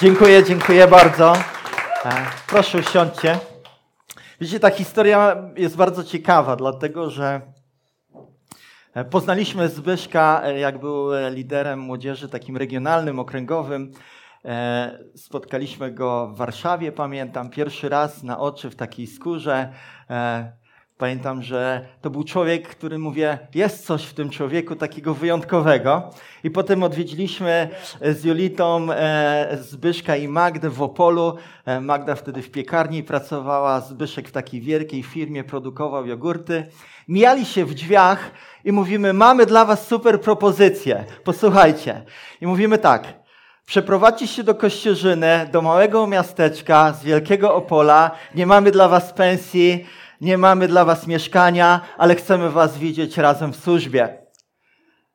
Dziękuję, dziękuję bardzo. E, proszę usiądźcie. Wiecie, ta historia jest bardzo ciekawa, dlatego że e, poznaliśmy Zbyszka, e, jak był liderem młodzieży takim regionalnym, okręgowym. Spotkaliśmy go w Warszawie, pamiętam, pierwszy raz na oczy w takiej skórze. Pamiętam, że to był człowiek, który mówię, jest coś w tym człowieku takiego wyjątkowego. I potem odwiedziliśmy z Julitą e, Zbyszka i Magdę w Opolu. E, Magda wtedy w piekarni pracowała, Zbyszek w takiej wielkiej firmie produkował jogurty. Mijali się w drzwiach i mówimy, mamy dla was super propozycję. Posłuchajcie. I mówimy tak, Przeprowadźcie się do Kościerzyny, do małego miasteczka z Wielkiego Opola. Nie mamy dla was pensji, nie mamy dla was mieszkania, ale chcemy was widzieć razem w służbie.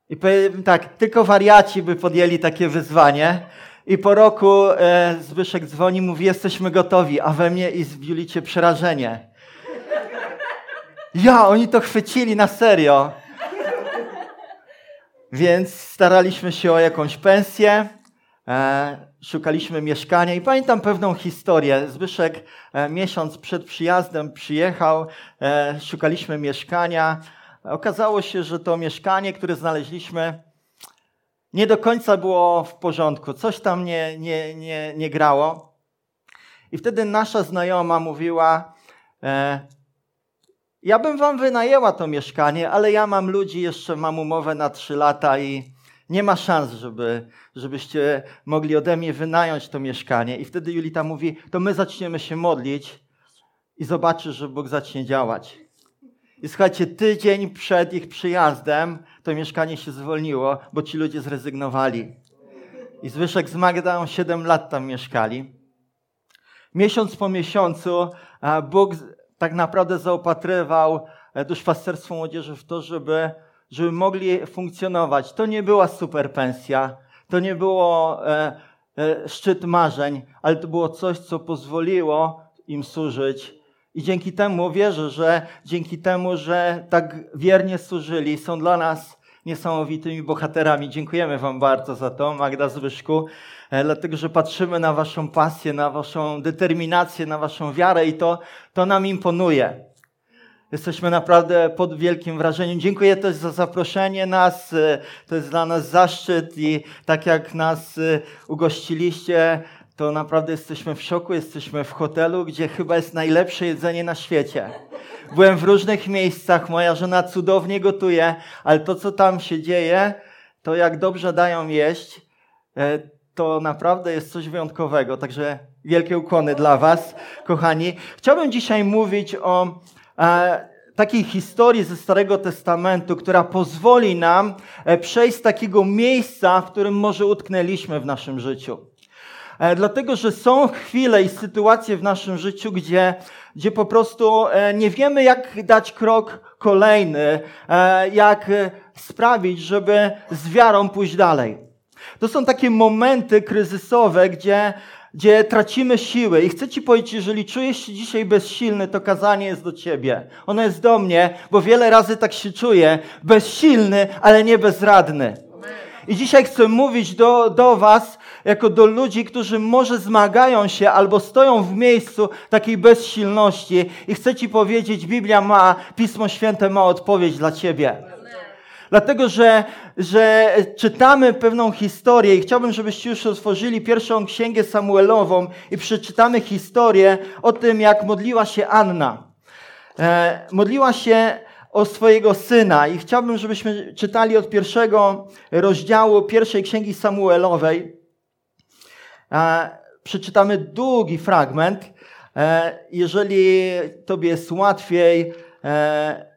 I powiem tak, tylko wariaci by podjęli takie wyzwanie. I po roku e, Zbyszek dzwoni, mówi, jesteśmy gotowi, a we mnie i w Julicie przerażenie. Ja, oni to chwycili na serio. Więc staraliśmy się o jakąś pensję. E, szukaliśmy mieszkania i pamiętam pewną historię. Zbyszek e, miesiąc przed przyjazdem przyjechał, e, szukaliśmy mieszkania. Okazało się, że to mieszkanie, które znaleźliśmy, nie do końca było w porządku. Coś tam nie, nie, nie, nie grało. I wtedy nasza znajoma mówiła, ja bym wam wynajęła to mieszkanie, ale ja mam ludzi, jeszcze mam umowę na trzy lata i nie ma szans, żeby, żebyście mogli ode mnie wynająć to mieszkanie. I wtedy Julita mówi, to my zaczniemy się modlić i zobaczysz, że Bóg zacznie działać. I słuchajcie, tydzień przed ich przyjazdem to mieszkanie się zwolniło, bo ci ludzie zrezygnowali. I Zwyszek z Magdą 7 lat tam mieszkali. Miesiąc po miesiącu Bóg tak naprawdę zaopatrywał e, duszpasterstwo młodzieży w to, żeby żeby mogli funkcjonować. To nie była super pensja, to nie było e, e, szczyt marzeń, ale to było coś, co pozwoliło im służyć. I dzięki temu wierzę, że dzięki temu, że tak wiernie służyli, są dla nas niesamowitymi bohaterami. Dziękujemy Wam bardzo za to, Magda Zbyszku, e, dlatego że patrzymy na Waszą pasję, na Waszą determinację, na Waszą wiarę i to, to nam imponuje. Jesteśmy naprawdę pod wielkim wrażeniem. Dziękuję też za zaproszenie nas. To jest dla nas zaszczyt i tak jak nas y, ugościliście, to naprawdę jesteśmy w szoku. Jesteśmy w hotelu, gdzie chyba jest najlepsze jedzenie na świecie. Byłem w różnych miejscach, moja żona cudownie gotuje, ale to, co tam się dzieje, to jak dobrze dają jeść, e, to naprawdę jest coś wyjątkowego. Także wielkie ukłony dla Was, kochani. Chciałbym dzisiaj mówić o takiej historii ze Starego Testamentu, która pozwoli nam e, przejść z takiego miejsca, w którym może utknęliśmy w naszym życiu. E, dlatego, że są chwile i sytuacje w naszym życiu, gdzie, gdzie po prostu nie wiemy, jak dać krok kolejny, jak sprawić, żeby z wiarą pójść dalej. To są takie momenty kryzysowe, gdzie gdzie tracimy siły. I chcę Ci powiedzieć, jeżeli czujesz się dzisiaj bezsilny, to kazanie jest do Ciebie. Ono jest do mnie, bo wiele razy tak się czuję. Bezsilny, ale nie bezradny. I dzisiaj chcę mówić do, do Was, jako do ludzi, którzy może zmagają się albo stoją w miejscu takiej bezsilności. I chcę Ci powiedzieć, Biblia ma, Pismo Święte ma odpowiedź dla Ciebie. Dlatego, że, że czytamy pewną historię i chciałbym, żebyście już otworzyli pierwszą księgę Samuelową i przeczytamy historię o tym, jak modliła się Anna. E, modliła się o swojego syna i chciałbym, żebyśmy czytali od pierwszego rozdziału pierwszej księgi Samuelowej. E, przeczytamy długi fragment. E, jeżeli tobie jest łatwiej, e,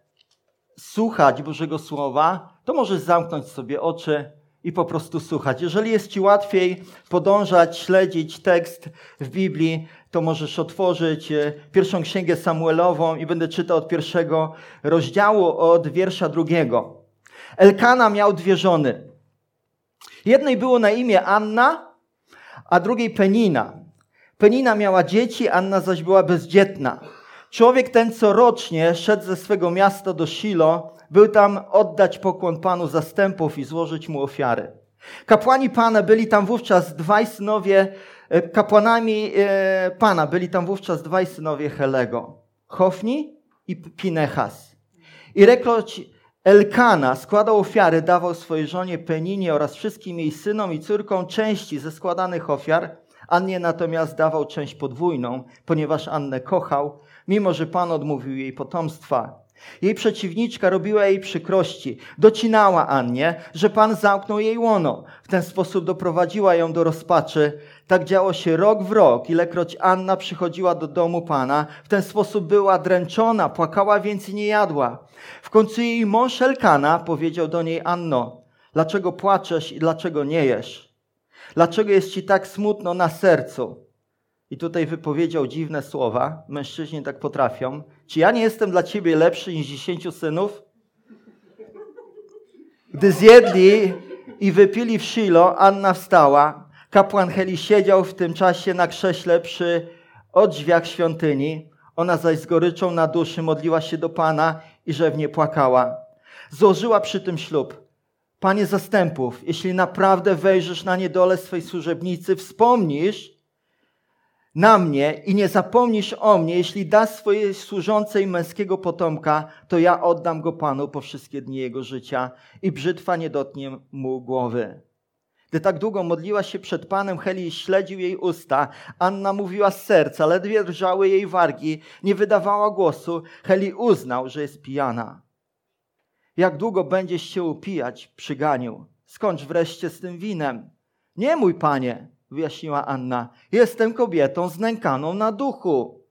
słuchać Bożego Słowa, to możesz zamknąć sobie oczy i po prostu słuchać. Jeżeli jest Ci łatwiej podążać, śledzić tekst w Biblii, to możesz otworzyć e, pierwszą księgę Samuelową i będę czytał od pierwszego rozdziału, od wiersza drugiego. Elkana miał dwie żony. Jednej było na imię Anna, a drugiej Penina. Penina miała dzieci, Anna zaś była bezdzietna. Człowiek ten corocznie szedł ze swego miasta do Shilo, był tam oddać pokłon Panu zastępów i złożyć mu ofiary. Kapłani Pana byli tam wówczas dwaj synowie, e, kapłanami e, Pana byli tam wówczas dwaj synowie Helego. Hofni i Pinechas. I rekroć Elkana składał ofiary, dawał swojej żonie Peninie oraz wszystkim jej synom i córkom części ze składanych ofiar. Annie natomiast dawał część podwójną, ponieważ Annę kochał, mimo że Pan odmówił jej potomstwa. Jej przeciwniczka robiła jej przykrości, docinała Annie, że Pan zamknął jej łono. W ten sposób doprowadziła ją do rozpaczy. Tak działo się rok w rok, ilekroć Anna przychodziła do domu Pana. W ten sposób była dręczona, płakała, więc nie jadła. W końcu jej mąż Elkana powiedział do niej, Anno, dlaczego płaczesz i dlaczego nie jesz? Dlaczego jest ci tak smutno na sercu? I tutaj wypowiedział dziwne słowa. Mężczyźni tak potrafią. Czy ja nie jestem dla ciebie lepszy niż dziesięciu synów? Gdy zjedli i wypili w Shilo, Anna wstała. Kapłan Heli siedział w tym czasie na krześle przy odrzwiach świątyni. Ona zaś z goryczą na duszy modliła się do Pana i rzewnie płakała. Złożyła przy tym ślub. Panie zastępów, jeśli naprawdę wejrzysz na niedole swej służebnicy, wspomnisz, na mnie i nie zapomnisz o mnie, jeśli dasz swojej służącej męskiego potomka, to ja oddam go Panu po wszystkie dni jego życia i brzytwa nie dotnie mu głowy. Gdy tak długo modliła się przed Panem, Heli śledził jej usta. Anna mówiła z serca, ledwie drżały jej wargi, nie wydawała głosu. Heli uznał, że jest pijana. Jak długo będziesz się upijać przy ganiu? Skończ wreszcie z tym winem. Nie mój panie, wyjaśniła Anna. Jestem kobietą znękaną na duchu.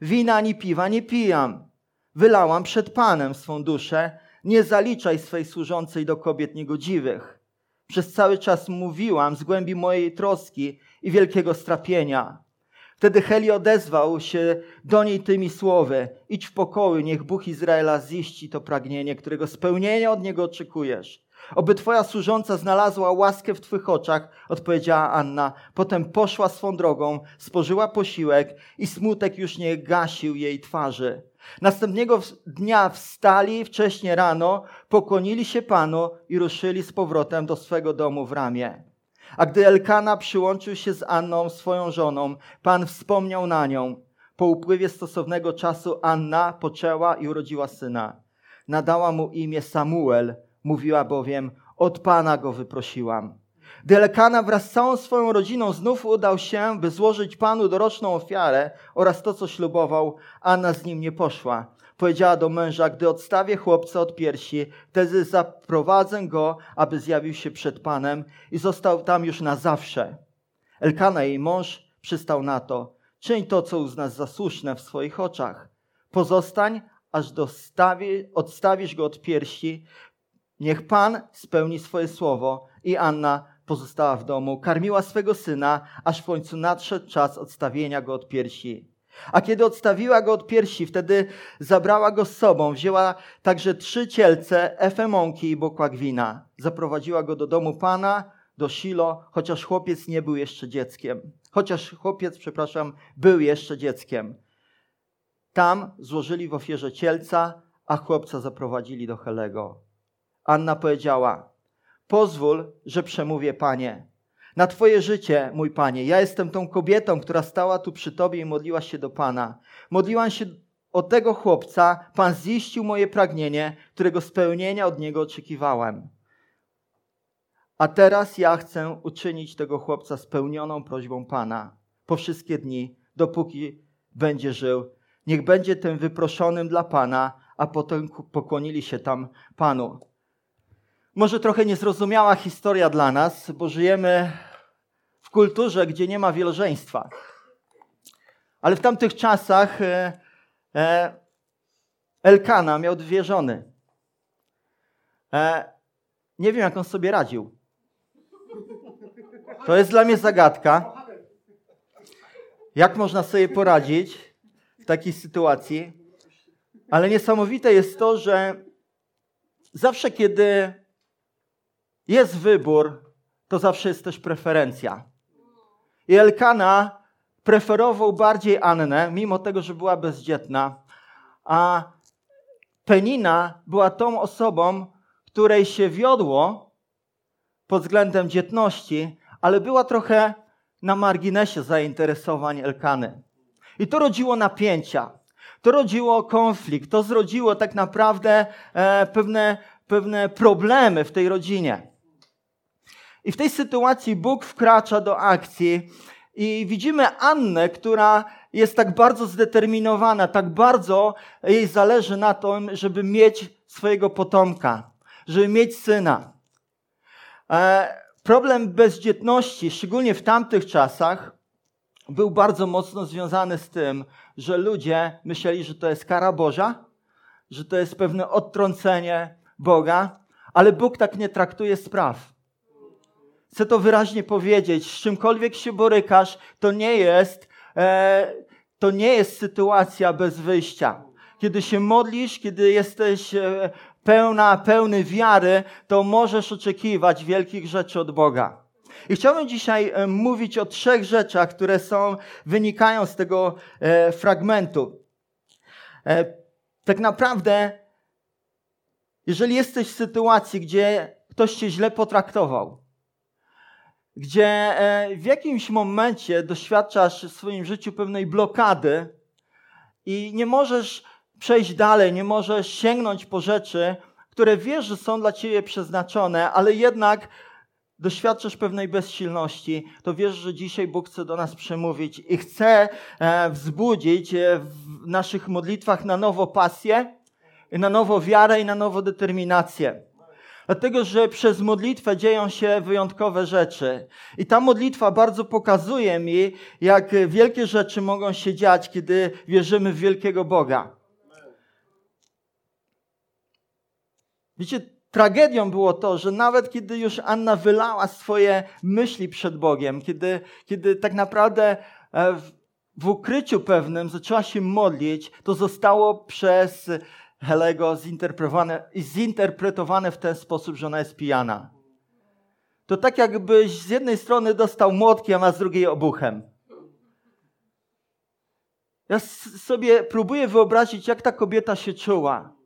Wina ani piwa nie pijam. Wylałam przed Panem swą duszę. Nie zaliczaj swej służącej do kobiet niegodziwych. Przez cały czas mówiłam z głębi mojej troski i wielkiego strapienia. Wtedy Heli odezwał się do niej tymi słowy: Idź w pokoju, niech Bóg Izraela ziści to pragnienie, którego spełnienia od niego oczekujesz. Oby twoja służąca znalazła łaskę w twych oczach, odpowiedziała Anna. Potem poszła swą drogą, spożyła posiłek i smutek już nie gasił jej twarzy. Następnego dnia wstali wcześnie rano, pokłonili się Panu i ruszyli z powrotem do swego domu w Ramie. A gdy Elkana przyłączył się z Anną, swoją żoną, Pan wspomniał na nią. Po upływie stosownego czasu Anna poczęła i urodziła syna. Nadała mu imię Samuel, Mówiła bowiem, od Pana go wyprosiłam. Gdy Elkana wraz z całą swoją rodziną znów udał się, by złożyć Panu doroczną ofiarę oraz to, co ślubował, Anna z nim nie poszła. Powiedziała do męża, gdy odstawię chłopca od piersi, wtedy zaprowadzę go, aby zjawił się przed Panem i został tam już na zawsze. Elkana, jej mąż, przystał na to. Czyń to, co uznasz za słuszne w swoich oczach. Pozostań, aż dostawi, odstawisz go od piersi, Niech Pan spełni swoje słowo. I Anna pozostała w domu, karmiła swego syna, aż w końcu nadszedł czas odstawienia go od piersi. A kiedy odstawiła go od piersi, wtedy zabrała go z sobą, wzięła także trzy cielce, efę mąki i bokłak wina. Zaprowadziła go do domu Pana, do Silo, chociaż chłopiec nie był jeszcze dzieckiem. Chociaż chłopiec, przepraszam, był jeszcze dzieckiem. Tam złożyli w ofierze cielca, a chłopca zaprowadzili do Helego. Anna powiedziała: Pozwól, że przemówię, panie. Na Twoje życie, mój panie. Ja jestem tą kobietą, która stała tu przy Tobie i modliła się do Pana. Modliłam się o tego chłopca. Pan ziścił moje pragnienie, którego spełnienia od niego oczekiwałem. A teraz ja chcę uczynić tego chłopca spełnioną prośbą Pana po wszystkie dni, dopóki będzie żył. Niech będzie tym wyproszonym dla Pana, a potem pokłonili się tam Panu. Może trochę niezrozumiała historia dla nas, bo żyjemy w kulturze, gdzie nie ma wielożeństwa. Ale w tamtych czasach e, e, Elkana miał dwie żony. E, nie wiem, jak on sobie radził. To jest dla mnie zagadka. Jak można sobie poradzić w takiej sytuacji? Ale niesamowite jest to, że zawsze, kiedy jest wybór, to zawsze jest też preferencja. I Elkana preferował bardziej Annę, mimo tego, że była bezdzietna, a Penina była tą osobą, której się wiodło pod względem dzietności, ale była trochę na marginesie zainteresowań Elkany. I to rodziło napięcia, to rodziło konflikt, to zrodziło tak naprawdę e, pewne, pewne problemy w tej rodzinie. I w tej sytuacji Bóg wkracza do akcji i widzimy Annę, która jest tak bardzo zdeterminowana, tak bardzo jej zależy na tym, żeby mieć swojego potomka, żeby mieć syna. E, problem bezdzietności, szczególnie w tamtych czasach, był bardzo mocno związany z tym, że ludzie myśleli, że to jest kara Boża, że to jest pewne odtrącenie Boga, ale Bóg tak nie traktuje spraw. Chcę to wyraźnie powiedzieć. Z czymkolwiek się borykasz, to nie jest, e, to nie jest sytuacja bez wyjścia. Kiedy się modlisz, kiedy jesteś e, pełna, pełny wiary, to możesz oczekiwać wielkich rzeczy od Boga. I chciałbym dzisiaj e, mówić o trzech rzeczach, które są, wynikają z tego e, fragmentu. Tak naprawdę, jeżeli jesteś w sytuacji, gdzie ktoś cię źle potraktował, gdzie e, w jakimś momencie doświadczasz w swoim życiu pewnej blokady i nie możesz przejść dalej, nie możesz sięgnąć po rzeczy, które wiesz, że są dla ciebie przeznaczone, ale jednak doświadczasz pewnej bezsilności, to wiesz, że dzisiaj Bóg chce do nas przemówić i chce e, wzbudzić e, w naszych modlitwach na nowo pasję, na nowo wiarę i na nowo determinację. Dlatego, że przez modlitwę dzieją się wyjątkowe rzeczy. I ta modlitwa bardzo pokazuje mi, jak wielkie rzeczy mogą się dziać, kiedy wierzymy w wielkiego Boga. Wiecie, tragedią było to, że nawet kiedy już Anna wylała swoje myśli przed Bogiem, kiedy, kiedy tak naprawdę e, w, w ukryciu pewnym zaczęła się modlić, to zostało przez Helego zinterpretowane, zinterpretowane w ten sposób, że ona jest pijana. To tak jakbyś z jednej strony dostał młotkiem, a z drugiej obuchem. Ja sobie próbuję wyobrazić, jak ta kobieta się czuła.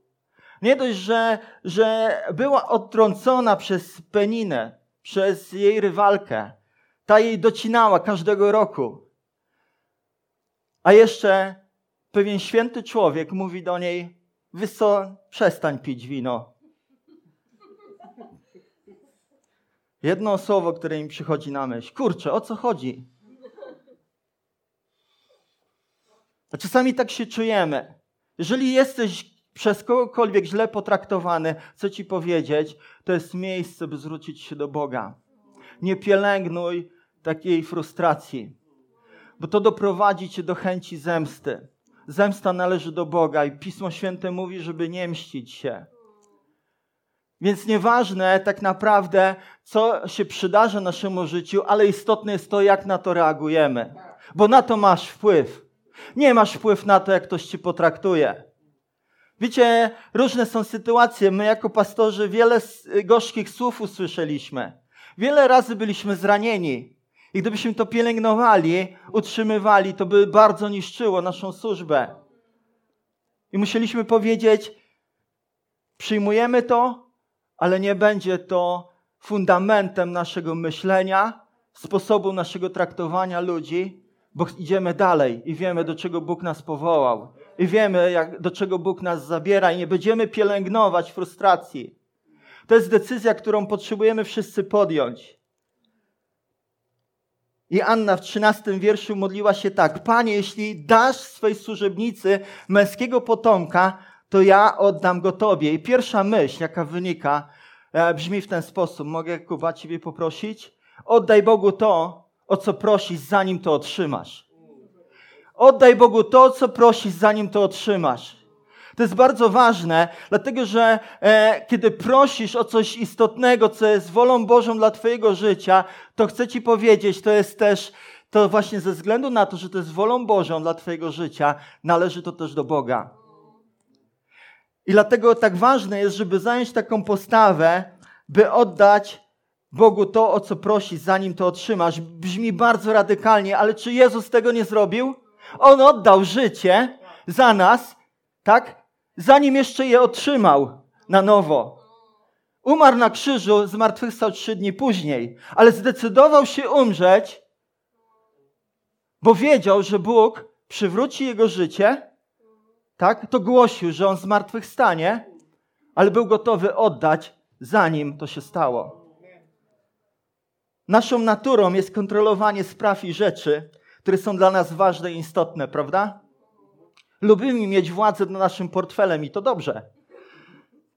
Nie dość, że, że była odtrącona przez Peninę, przez jej rywalkę. Ta jej docinała każdego roku. A jeszcze pewien święty człowiek mówi do niej, Wyso, przestań pić wino. Jedno słowo, które mi przychodzi na myśl. Kurczę, o co chodzi? A czasami tak się czujemy. Jeżeli jesteś przez kogokolwiek źle potraktowany, chcę ci powiedzieć, to jest miejsce, by zwrócić się do Boga. Nie pielęgnuj takiej frustracji, bo to doprowadzi cię do chęci zemsty. Zemsta należy do Boga i Pismo Święte mówi, żeby nie mścić się. Więc nieważne tak naprawdę, co się przydarza naszemu życiu, ale istotne jest to, jak na to reagujemy. Bo na to masz wpływ. Nie masz wpływ na to, jak ktoś ci potraktuje. Wiecie, różne są sytuacje. My jako pastorzy wiele gorzkich słów usłyszeliśmy. Wiele razy byliśmy zranieni. I gdybyśmy to pielęgnowali, utrzymywali, to by bardzo niszczyło naszą służbę. I musieliśmy powiedzieć: przyjmujemy to, ale nie będzie to fundamentem naszego myślenia, sposobu naszego traktowania ludzi, bo idziemy dalej i wiemy, do czego Bóg nas powołał. I wiemy, jak, do czego Bóg nas zabiera, i nie będziemy pielęgnować frustracji. To jest decyzja, którą potrzebujemy wszyscy podjąć. I Anna w trzynastym wierszu modliła się tak: Panie, jeśli dasz swej służebnicy męskiego potomka, to ja oddam go Tobie. I pierwsza myśl, jaka wynika, e, brzmi w ten sposób. Mogę, Kuba, Ciebie poprosić? Oddaj Bogu to, o co prosisz, zanim to otrzymasz. Oddaj Bogu to, co prosisz, zanim to otrzymasz. To jest bardzo ważne, dlatego że e, kiedy prosisz o coś istotnego, co jest wolą Bożą dla Twojego życia, to chcę Ci powiedzieć, to jest też, to właśnie ze względu na to, że to jest wolą Bożą dla Twojego życia, należy to też do Boga. I dlatego tak ważne jest, żeby zająć taką postawę, by oddać Bogu to, o co prosisz, zanim to otrzymasz. Brzmi bardzo radykalnie, ale czy Jezus tego nie zrobił? On oddał życie za nas, tak? Zanim jeszcze je otrzymał na nowo. Umarł na krzyżu, zmartwychwstał trzy dni później, ale zdecydował się umrzeć, bo wiedział, że Bóg przywróci jego życie, tak? To głosił, że on zmartwychwstanie, ale był gotowy oddać, zanim to się stało. Naszą naturą jest kontrolowanie spraw i rzeczy, które są dla nas ważne i istotne, prawda? Lubimy mieć władzę nad naszym portfelem i to dobrze.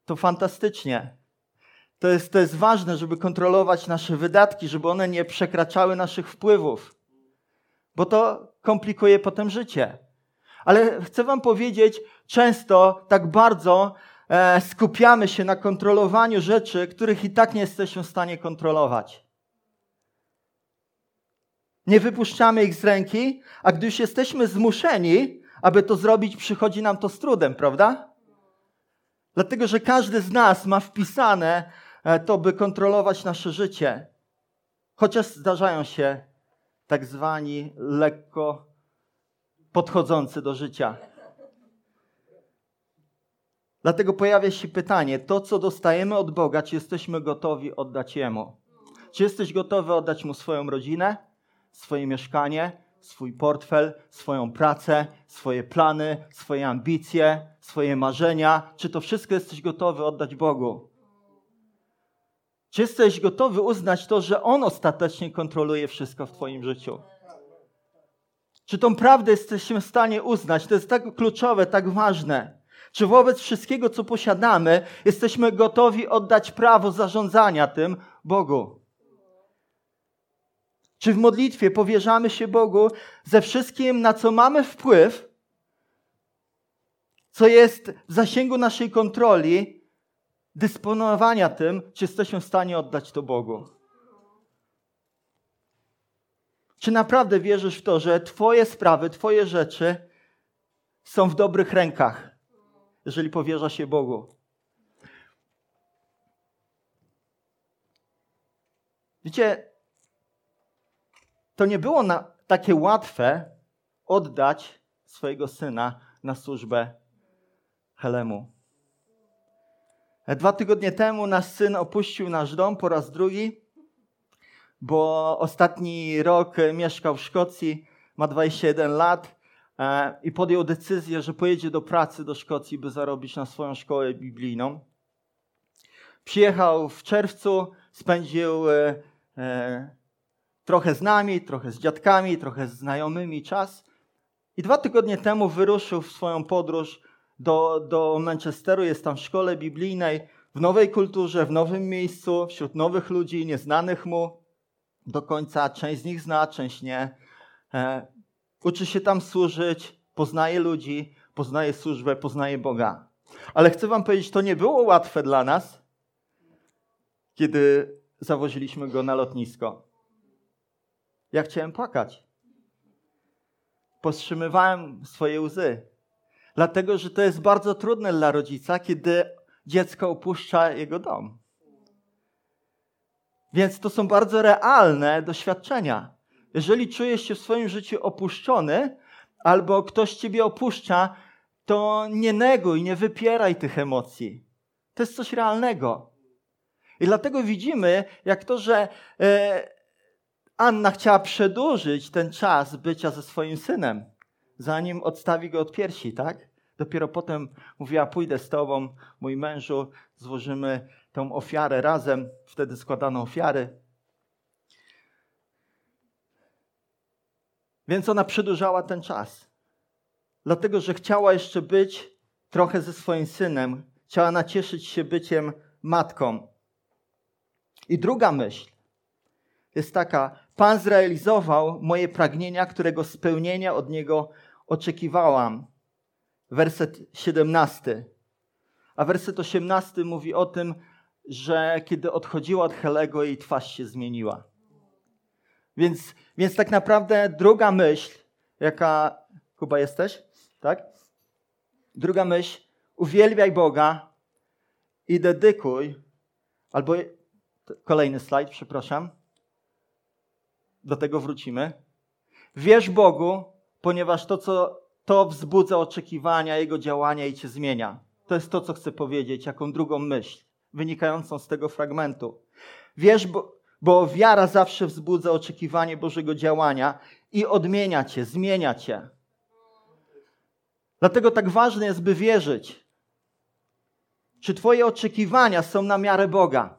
To fantastycznie. To jest, to jest ważne, żeby kontrolować nasze wydatki, żeby one nie przekraczały naszych wpływów, bo to komplikuje potem życie. Ale chcę Wam powiedzieć, często tak bardzo e, skupiamy się na kontrolowaniu rzeczy, których i tak nie jesteśmy w stanie kontrolować. Nie wypuszczamy ich z ręki, a gdy już jesteśmy zmuszeni, aby to zrobić, przychodzi nam to z trudem, prawda? Dlatego, że każdy z nas ma wpisane e, to, by kontrolować nasze życie. Chociaż zdarzają się tak zwani lekko podchodzący do życia. Dlatego pojawia się pytanie: to, co dostajemy od Boga, czy jesteśmy gotowi oddać Jemu? Czy jesteś gotowy oddać Mu swoją rodzinę, swoje mieszkanie, swój portfel, swoją pracę, swoje plany, swoje ambicje, swoje marzenia? Czy to wszystko jesteś gotowy oddać Bogu? Czy jesteś gotowy uznać to, że On ostatecznie kontroluje wszystko w Twoim życiu? Czy tą prawdę jesteśmy w stanie uznać? To jest tak kluczowe, tak ważne. Czy wobec wszystkiego, co posiadamy, jesteśmy gotowi oddać prawo zarządzania tym Bogu? Czy w modlitwie powierzamy się Bogu ze wszystkim, na co mamy wpływ, co jest w zasięgu naszej kontroli, dysponowania tym, czy jesteśmy w stanie oddać to Bogu? Czy naprawdę wierzysz w to, że Twoje sprawy, Twoje rzeczy są w dobrych rękach, jeżeli powierza się Bogu? Wiecie, to nie było na, takie łatwe oddać swojego syna na służbę Helemu. Dwa tygodnie temu nasz syn opuścił nasz dom po raz drugi, bo ostatni rok mieszkał w Szkocji, ma 21 lat e, i podjął decyzję, że pojedzie do pracy do Szkocji, by zarobić na swoją szkołę biblijną. Przyjechał w czerwcu, spędził e, e, trochę z nami, trochę z dziadkami, trochę z znajomymi czas. I dwa tygodnie temu wyruszył w swoją podróż do, do Manchesteru. Jest tam w szkole biblijnej, w nowej kulturze, w nowym miejscu, wśród nowych ludzi, nieznanych mu do końca. Część z nich zna, część nie. E, uczy się tam służyć, poznaje ludzi, poznaje służbę, poznaje Boga. Ale chcę Wam powiedzieć, to nie było łatwe dla nas, kiedy zawoziliśmy go na lotnisko. Ja chciałem płakać. Powstrzymywałem swoje łzy. Dlatego, że to jest bardzo trudne dla rodzica, kiedy dziecko opuszcza jego dom. Więc to są bardzo realne doświadczenia. Jeżeli czujesz się w swoim życiu opuszczony, albo ktoś ciebie opuszcza, to nie neguj, nie wypieraj tych emocji. To jest coś realnego. I dlatego widzimy, jak to, że e, Anna chciała przedłużyć ten czas bycia ze swoim synem, zanim odstawi go od piersi, tak? Dopiero potem mówiła: Pójdę z tobą, mój mężu, złożymy tę ofiarę razem. Wtedy składano ofiary. Więc ona przedłużała ten czas. Dlatego, że chciała jeszcze być trochę ze swoim synem, chciała nacieszyć się byciem matką. I druga myśl jest taka: Pan zrealizował moje pragnienia, którego spełnienia od Niego oczekiwałam. Werset 17. A werset 18 mówi o tym, że kiedy odchodziła od Helego, jej twarz się zmieniła. Więc, więc tak naprawdę druga myśl, jaka. Kuba jesteś? Tak? Druga myśl, uwielbiaj Boga i dedykuj, albo kolejny slajd, przepraszam do tego wrócimy. Wierz Bogu, ponieważ to, co to wzbudza oczekiwania Jego działania i cię zmienia. To jest to, co chcę powiedzieć, jaką drugą myśl. wynikającą z tego fragmentu. Wiesz, bo, bo wiara zawsze wzbudza oczekiwanie Bożego działania i odmienia cię, zmienia cię. Dlatego tak ważne jest, by wierzyć. Czy Twoje oczekiwania są na miarę Boga?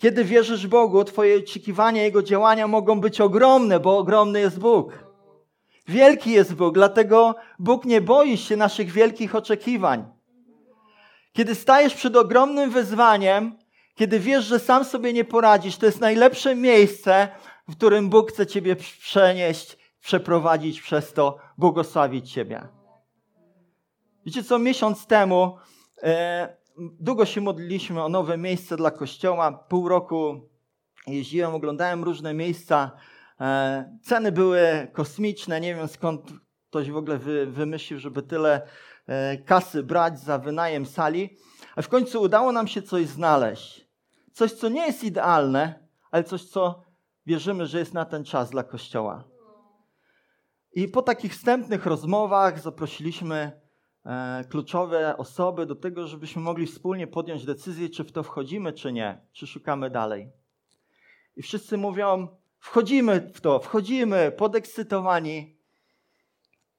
Kiedy wierzysz Bogu, Twoje oczekiwania, Jego działania mogą być ogromne, bo ogromny jest Bóg. Wielki jest Bóg, dlatego Bóg nie boi się naszych wielkich oczekiwań. Kiedy stajesz przed ogromnym wyzwaniem, kiedy wiesz, że sam sobie nie poradzisz, to jest najlepsze miejsce, w którym Bóg chce Ciebie przenieść, przeprowadzić przez to, błogosławić Ciebie. Wiecie co, miesiąc temu e, długo się modliliśmy o nowe miejsce dla kościoła. Pół roku jeździłem, oglądałem różne miejsca. E, ceny były kosmiczne. Nie wiem skąd ktoś w ogóle wy, wymyślił, żeby tyle e, kasy brać za wynajem sali. A w końcu udało nam się coś znaleźć. Coś, co nie jest idealne, ale coś, co wierzymy, że jest na ten czas dla kościoła. I po takich wstępnych rozmowach zaprosiliśmy kluczowe osoby do tego, żebyśmy mogli wspólnie podjąć decyzję, czy w to wchodzimy, czy nie, czy szukamy dalej. I wszyscy mówią: wchodzimy w to, wchodzimy, podekscytowani.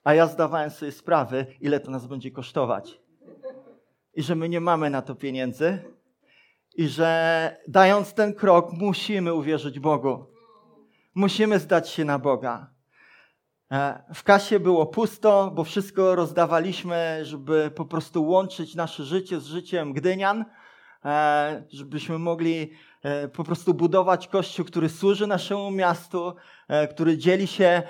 A ja zdawałem sobie sprawę, ile to nas będzie kosztować. I że my nie mamy na to pieniędzy. I że dając ten krok, musimy uwierzyć Bogu. Musimy zdać się na Boga. E, w kasie było pusto, bo wszystko rozdawaliśmy, żeby po prostu łączyć nasze życie z życiem Gdynian, e, żebyśmy mogli e, po prostu budować kościół, który służy naszemu miastu, który dzieli się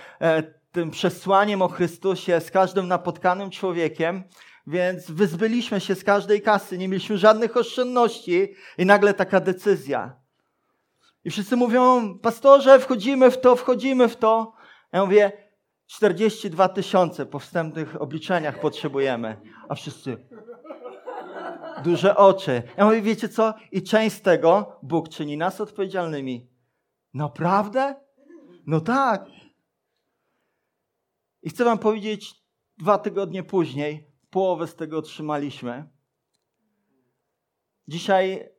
tym przesłaniem o Chrystusie z każdym napotkanym człowiekiem. Więc wyzbyliśmy się z każdej kasy, nie mieliśmy żadnych oszczędności i nagle taka decyzja. I wszyscy mówią, pastorze, wchodzimy w to, wchodzimy w to. Ja mówię, 42 tysiące po wstępnych obliczeniach potrzebujemy. A wszyscy duże oczy. Ja mówię, wiecie co? I część z tego Bóg czyni nas odpowiedzialnymi. Naprawdę? No tak. I chcę wam powiedzieć, dwa tygodnie później połowę z tego otrzymaliśmy. Dzisiaj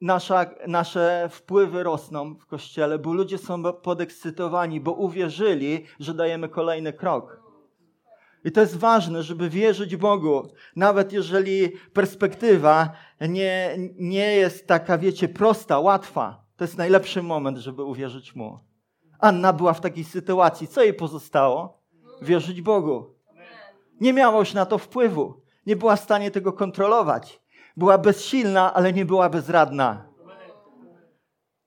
nasza, nasze wpływy rosną w kościele, bo ludzie są podekscytowani, bo uwierzyli, że dajemy kolejny krok. I to jest ważne, żeby wierzyć Bogu, nawet jeżeli perspektywa nie, nie jest taka, wiecie, prosta, łatwa. To jest najlepszy moment, żeby uwierzyć Mu. Anna była w takiej sytuacji. Co jej pozostało? Wierzyć Bogu. Nie miała już na to wpływu. Nie była w stanie tego kontrolować. Była bezsilna, ale nie była bezradna.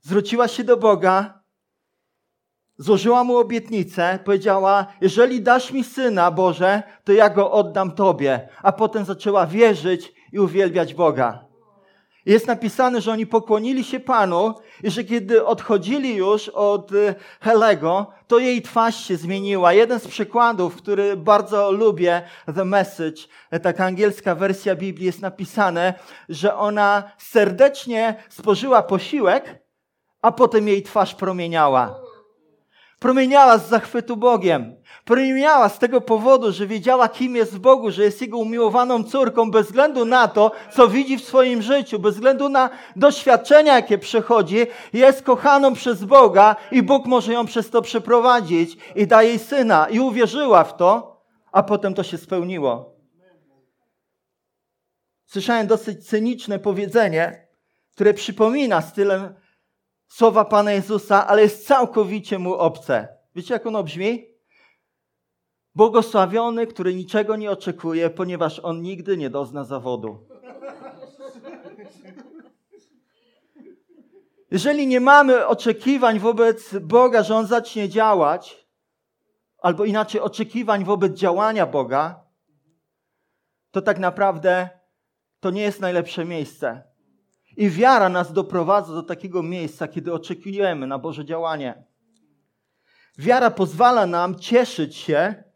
Zwróciła się do Boga, złożyła mu obietnicę, powiedziała: Jeżeli dasz mi syna, Boże, to ja go oddam Tobie. A potem zaczęła wierzyć i uwielbiać Boga. Jest napisane, że oni pokłonili się Panu i że kiedy odchodzili już od y, Helego, to jej twarz się zmieniła. Jeden z przykładów, który bardzo lubię, The Message, taka angielska wersja Biblii, jest napisane, że ona serdecznie spożyła posiłek, a potem jej twarz promieniała. Promieniała z zachwytu Bogiem. Promieniała z tego powodu, że wiedziała, kim jest w Bogu, że jest Jego umiłowaną córką, bez względu na to, co widzi w swoim życiu, bez względu na doświadczenia, jakie przechodzi, jest kochaną przez Boga i Bóg może ją przez to przeprowadzić i da jej syna. I uwierzyła w to, a potem to się spełniło. Słyszałem dosyć cyniczne powiedzenie, które przypomina stylem słowa Pana Jezusa, ale jest całkowicie mu obce. Wiecie, jak ono brzmi? Błogosławiony, który niczego nie oczekuje, ponieważ on nigdy nie dozna zawodu. Jeżeli nie mamy oczekiwań wobec Boga, że On zacznie działać, albo inaczej oczekiwań wobec działania Boga, to tak naprawdę to nie jest najlepsze miejsce. I wiara nas doprowadza do takiego miejsca, kiedy oczekujemy na Boże działanie. Wiara pozwala nam cieszyć się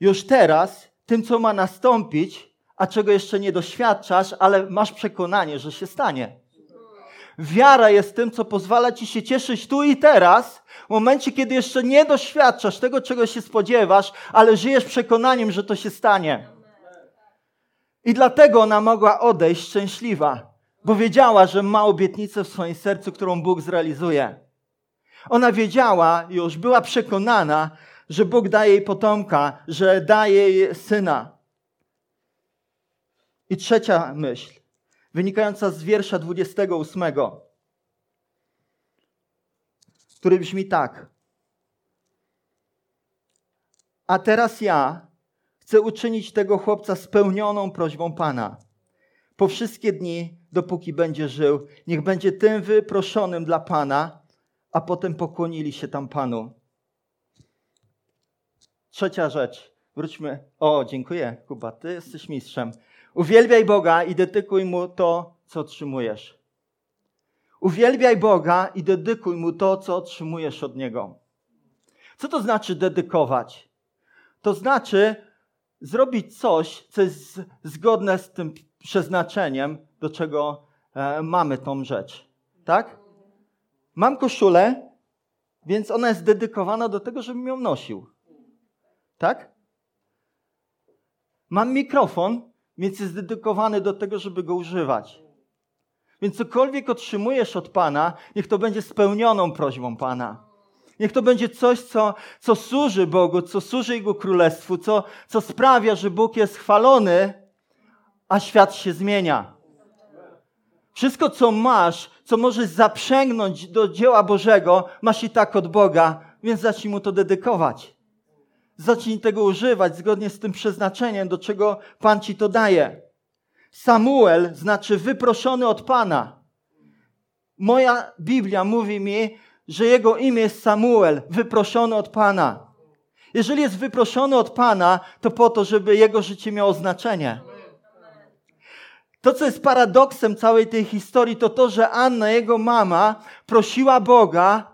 już teraz tym, co ma nastąpić, a czego jeszcze nie doświadczasz, ale masz przekonanie, że się stanie. Wiara jest tym, co pozwala ci się cieszyć tu i teraz, w momencie, kiedy jeszcze nie doświadczasz tego, czego się spodziewasz, ale żyjesz przekonaniem, że to się stanie. I dlatego ona mogła odejść szczęśliwa, bo wiedziała, że ma obietnicę w swoim sercu, którą Bóg zrealizuje. Ona wiedziała już, była przekonana, że Bóg daje jej potomka, że daje jej syna. I trzecia myśl, wynikająca z wiersza 28, który brzmi tak. A teraz ja chcę uczynić tego chłopca spełnioną prośbą Pana. Po wszystkie dni, dopóki będzie żył, niech będzie tym wyproszonym dla Pana, a potem pokłonili się tam Panu. Trzecia rzecz. Wróćmy. O, dziękuję, Kuba, ty jesteś mistrzem. Uwielbiaj Boga i dedykuj Mu to, co otrzymujesz. Uwielbiaj Boga i dedykuj Mu to, co otrzymujesz od Niego. Co to znaczy dedykować? To znaczy zrobić coś, co jest zgodne z tym przeznaczeniem, do czego e, mamy tą rzecz. Tak? Mam koszulę, więc ona jest dedykowana do tego, żebym ją nosił. Tak? Mam mikrofon, więc jest dedykowany do tego, żeby go używać. Więc cokolwiek otrzymujesz od Pana, niech to będzie spełnioną prośbą Pana. Niech to będzie coś, co, co służy Bogu, co służy Jego Królestwu, co, co sprawia, że Bóg jest chwalony, a świat się zmienia. Wszystko, co masz, co możesz zaprzęgnąć do dzieła Bożego, masz i tak od Boga, więc zacznij Mu to dedykować. Zacznij tego używać zgodnie z tym przeznaczeniem, do czego Pan Ci to daje. Samuel znaczy wyproszony od Pana. Moja Biblia mówi mi, że jego imię jest Samuel, wyproszony od Pana. Jeżeli jest wyproszony od Pana, to po to, żeby jego życie miało znaczenie. To, co jest paradoksem całej tej historii, to to, że Anna, jego mama, prosiła Boga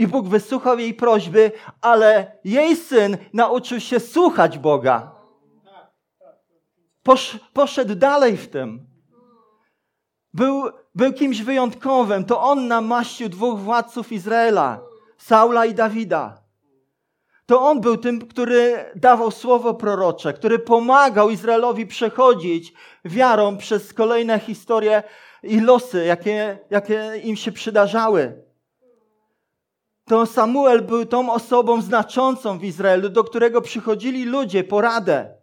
i Bóg wysłuchał jej prośby, ale jej syn nauczył się słuchać Boga. Posz, poszedł dalej w tym. Był, był kimś wyjątkowym. To on namaścił dwóch władców Izraela, Saula i Dawida. To on był tym, który dawał słowo prorocze, który pomagał Izraelowi przechodzić wiarą przez kolejne historie i losy, jakie, jakie im się przydarzały. To Samuel był tą osobą znaczącą w Izraelu, do którego przychodzili ludzie po radę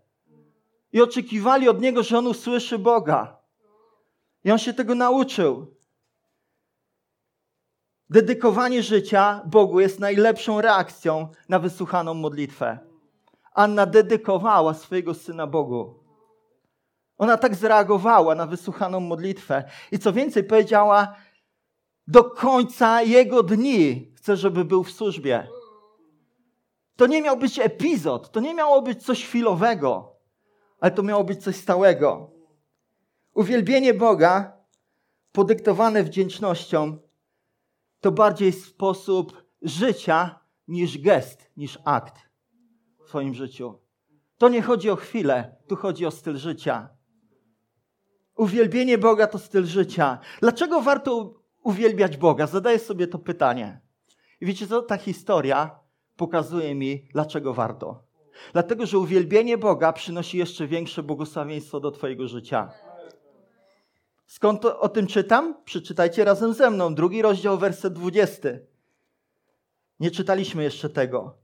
i oczekiwali od niego, że on usłyszy Boga. I on się tego nauczył. Dedykowanie życia Bogu jest najlepszą reakcją na wysłuchaną modlitwę. Anna dedykowała swojego syna Bogu. Ona tak zareagowała na wysłuchaną modlitwę. I co więcej, powiedziała, do końca jego dni chcę, żeby był w służbie. To nie miał być epizod, to nie miało być coś chwilowego, ale to miało być coś stałego. Uwielbienie Boga, podyktowane wdzięcznością, to bardziej sposób życia niż gest, niż akt w swoim życiu. To nie chodzi o chwilę, tu chodzi o styl życia. Uwielbienie Boga to styl życia. Dlaczego warto uwielbiać Boga? Zadaję sobie to pytanie. I wiecie co? Ta historia pokazuje mi, dlaczego warto. Dlatego, że uwielbienie Boga przynosi jeszcze większe błogosławieństwo do Twojego życia. Skąd to, o tym czytam? Przeczytajcie razem ze mną. Drugi rozdział, werset 20. Nie czytaliśmy jeszcze tego.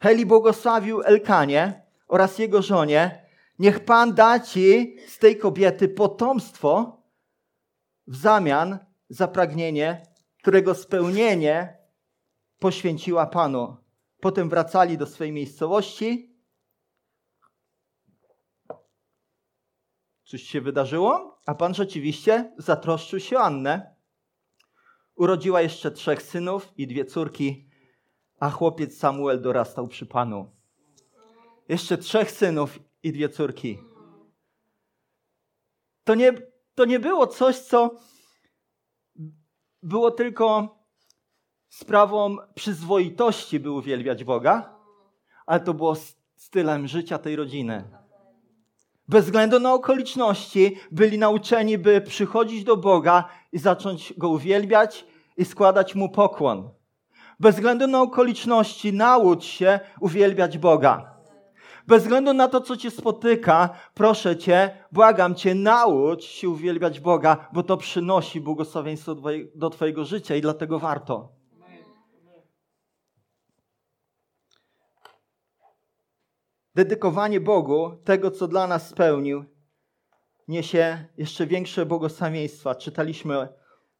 Heli błogosławił Elkanie oraz jego żonie. Niech Pan da ci z tej kobiety potomstwo w zamian za pragnienie, którego spełnienie poświęciła Panu. Potem wracali do swojej miejscowości. Coś się wydarzyło, a Pan rzeczywiście zatroszczył się o Annę. Urodziła jeszcze trzech synów i dwie córki, a chłopiec Samuel dorastał przy Panu. Jeszcze trzech synów i dwie córki. To nie, to nie było coś, co było tylko sprawą przyzwoitości, by uwielbiać Boga, ale to było stylem życia tej rodziny. Bez względu na okoliczności byli nauczeni, by przychodzić do Boga i zacząć Go uwielbiać i składać Mu pokłon. Bez względu na okoliczności naucz się uwielbiać Boga. Bez względu na to, co cię spotyka, proszę cię, błagam cię, naucz się uwielbiać Boga, bo to przynosi błogosławieństwo do twojego życia i dlatego warto. Dedykowanie Bogu tego, co dla nas spełnił, niesie jeszcze większe błogosławieństwa. Czytaliśmy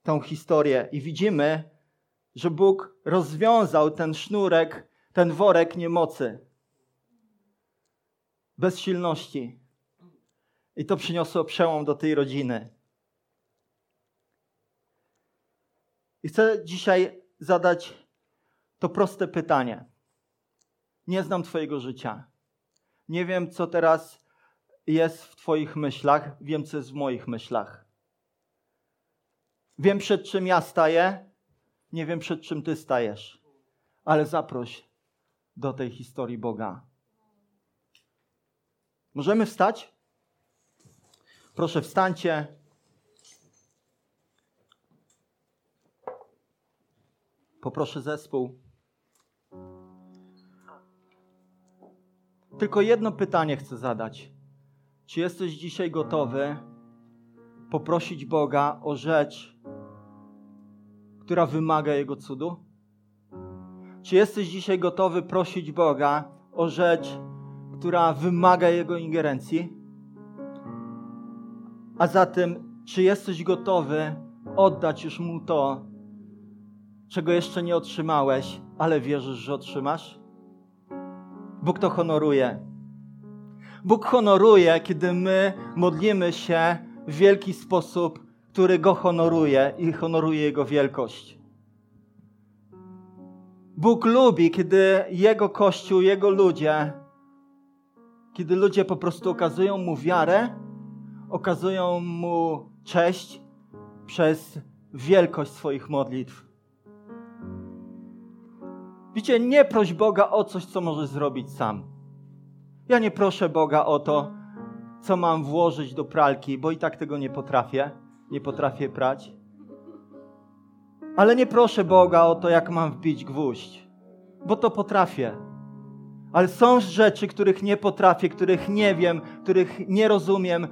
tą historię i widzimy, że Bóg rozwiązał ten sznurek, ten worek niemocy, bezsilności. I to przyniosło przełom do tej rodziny. I chcę dzisiaj zadać to proste pytanie. Nie znam Twojego życia. Nie wiem, co teraz jest w Twoich myślach, wiem, co jest w moich myślach. Wiem, przed czym ja staję, nie wiem, przed czym Ty stajesz, ale zaproś do tej historii Boga. Możemy wstać? Proszę, wstańcie. Poproszę zespół. Tylko jedno pytanie chcę zadać. Czy jesteś dzisiaj gotowy poprosić Boga o rzecz, która wymaga Jego cudu? Czy jesteś dzisiaj gotowy prosić Boga o rzecz, która wymaga Jego ingerencji? A zatem, czy jesteś gotowy oddać już Mu to, czego jeszcze nie otrzymałeś, ale wierzysz, że otrzymasz? Bóg to honoruje. Bóg honoruje, kiedy my modlimy się w wielki sposób, który Go honoruje i honoruje Jego wielkość. Bóg lubi, kiedy Jego Kościół, Jego ludzie, kiedy ludzie po prostu okazują Mu wiarę, okazują Mu cześć przez wielkość swoich modlitw. Widzicie, nie proś Boga o coś, co możesz zrobić sam. Ja nie proszę Boga o to, co mam włożyć do pralki, bo i tak tego nie potrafię. Nie potrafię prać. Ale nie proszę Boga o to, jak mam wbić gwóźdź, bo to potrafię. Ale są rzeczy, których nie potrafię, których nie wiem, których nie rozumiem,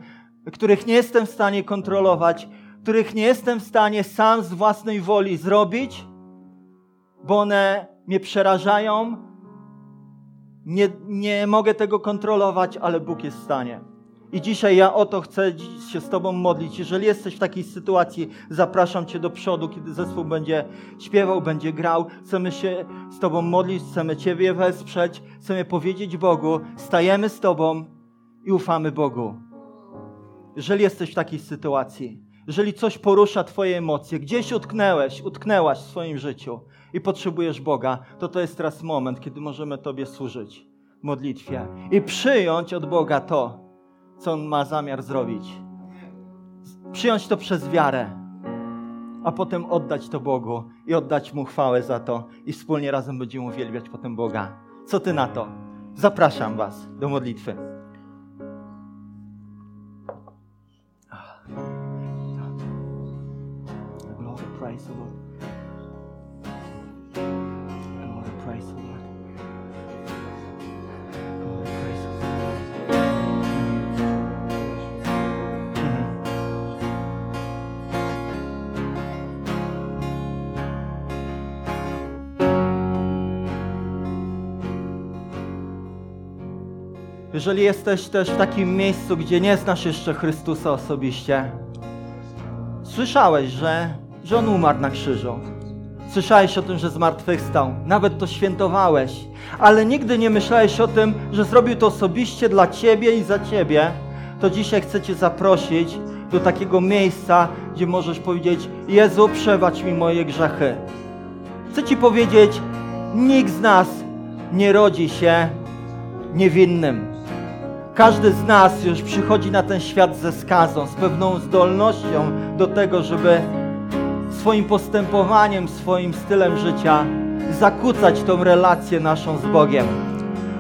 których nie jestem w stanie kontrolować, których nie jestem w stanie sam z własnej woli zrobić, bo one mnie przerażają, nie, nie mogę tego kontrolować, ale Bóg jest w stanie. I dzisiaj ja o to chcę się z Tobą modlić. Jeżeli jesteś w takiej sytuacji, zapraszam Cię do przodu, kiedy zespół będzie śpiewał, będzie grał. Chcemy się z Tobą modlić, chcemy Ciebie wesprzeć, chcemy powiedzieć Bogu, stajemy z Tobą i ufamy Bogu. Jeżeli jesteś w takiej sytuacji, jeżeli coś porusza Twoje emocje, gdzieś utknęłeś, utknęłaś w swoim życiu i potrzebujesz Boga, to to jest teraz moment, kiedy możemy Tobie służyć w modlitwie i przyjąć od Boga to, co On ma zamiar zrobić. Przyjąć to przez wiarę, a potem oddać to Bogu i oddać Mu chwałę za to i wspólnie razem będziemy uwielbiać potem Boga. Co Ty na to? Zapraszam Was do modlitwy. Jeżeli jesteś też w takim miejscu, gdzie nie znasz jeszcze Chrystusa osobiście, słyszałeś, że, że On umarł na krzyżu. Słyszałeś o tym, że zmartwychwstał. Nawet to świętowałeś. Ale nigdy nie myślałeś o tym, że zrobił to osobiście dla Ciebie i za Ciebie. To dzisiaj chcę Cię zaprosić do takiego miejsca, gdzie możesz powiedzieć Jezu, przebacz mi moje grzechy. Chcę Ci powiedzieć, nikt z nas nie rodzi się niewinnym. Każdy z nas już przychodzi na ten świat ze skazą, z pewną zdolnością do tego, żeby swoim postępowaniem, swoim stylem życia zakłócać tą relację naszą z Bogiem.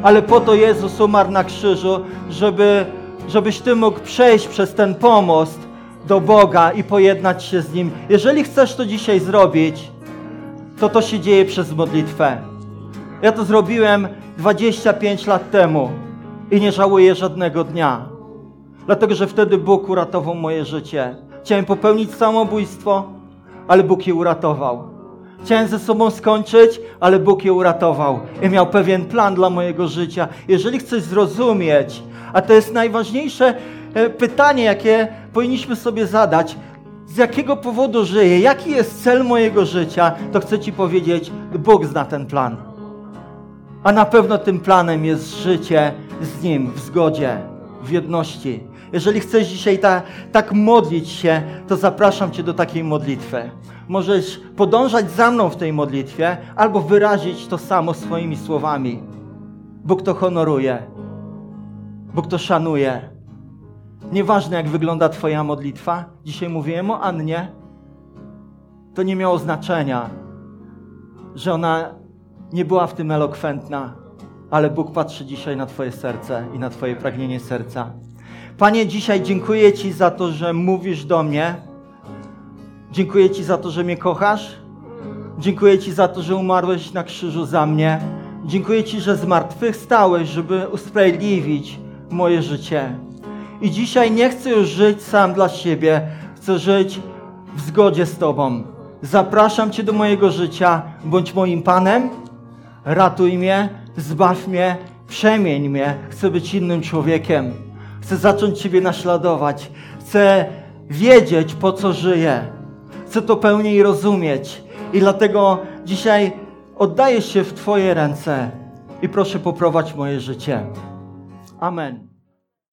Ale po to Jezus umarł na krzyżu, żeby, żebyś Ty mógł przejść przez ten pomost do Boga i pojednać się z Nim. Jeżeli chcesz to dzisiaj zrobić, to to się dzieje przez modlitwę. Ja to zrobiłem 25 lat temu. I nie żałuję żadnego dnia. Dlatego, że wtedy Bóg uratował moje życie. Chciałem popełnić samobójstwo, ale Bóg je uratował. Chciałem ze sobą skończyć, ale Bóg je uratował i miał pewien plan dla mojego życia. Jeżeli chcesz zrozumieć, a to jest najważniejsze e, pytanie, jakie powinniśmy sobie zadać, z jakiego powodu żyję, jaki jest cel mojego życia, to chcę Ci powiedzieć, Bóg zna ten plan. A na pewno tym planem jest życie z Nim w zgodzie, w jedności. Jeżeli chcesz dzisiaj ta, tak modlić się, to zapraszam Cię do takiej modlitwy. Możesz podążać za mną w tej modlitwie albo wyrazić to samo swoimi słowami. Bóg to honoruje. Bóg to szanuje. Nieważne jak wygląda Twoja modlitwa, dzisiaj mówiłem o Annie, to nie miało znaczenia, że ona nie była w tym elokwentna, ale Bóg patrzy dzisiaj na Twoje serce i na Twoje pragnienie serca. Panie, dzisiaj dziękuję Ci za to, że mówisz do mnie. Dziękuję Ci za to, że mnie kochasz. Dziękuję Ci za to, że umarłeś na krzyżu za mnie. Dziękuję Ci, że zmartwychwstałeś, żeby usprawiedliwić moje życie. I dzisiaj nie chcę już żyć sam dla siebie, chcę żyć w zgodzie z Tobą. Zapraszam Cię do mojego życia, bądź moim Panem, ratuj mnie, zbaw mnie, przemień mnie. Chcę być innym człowiekiem. Chcę zacząć Ciebie naśladować. Chcę wiedzieć, po co żyję. Chcę to pełniej rozumieć. I dlatego dzisiaj oddaję się w Twoje ręce i proszę poprowadź moje życie. Amen.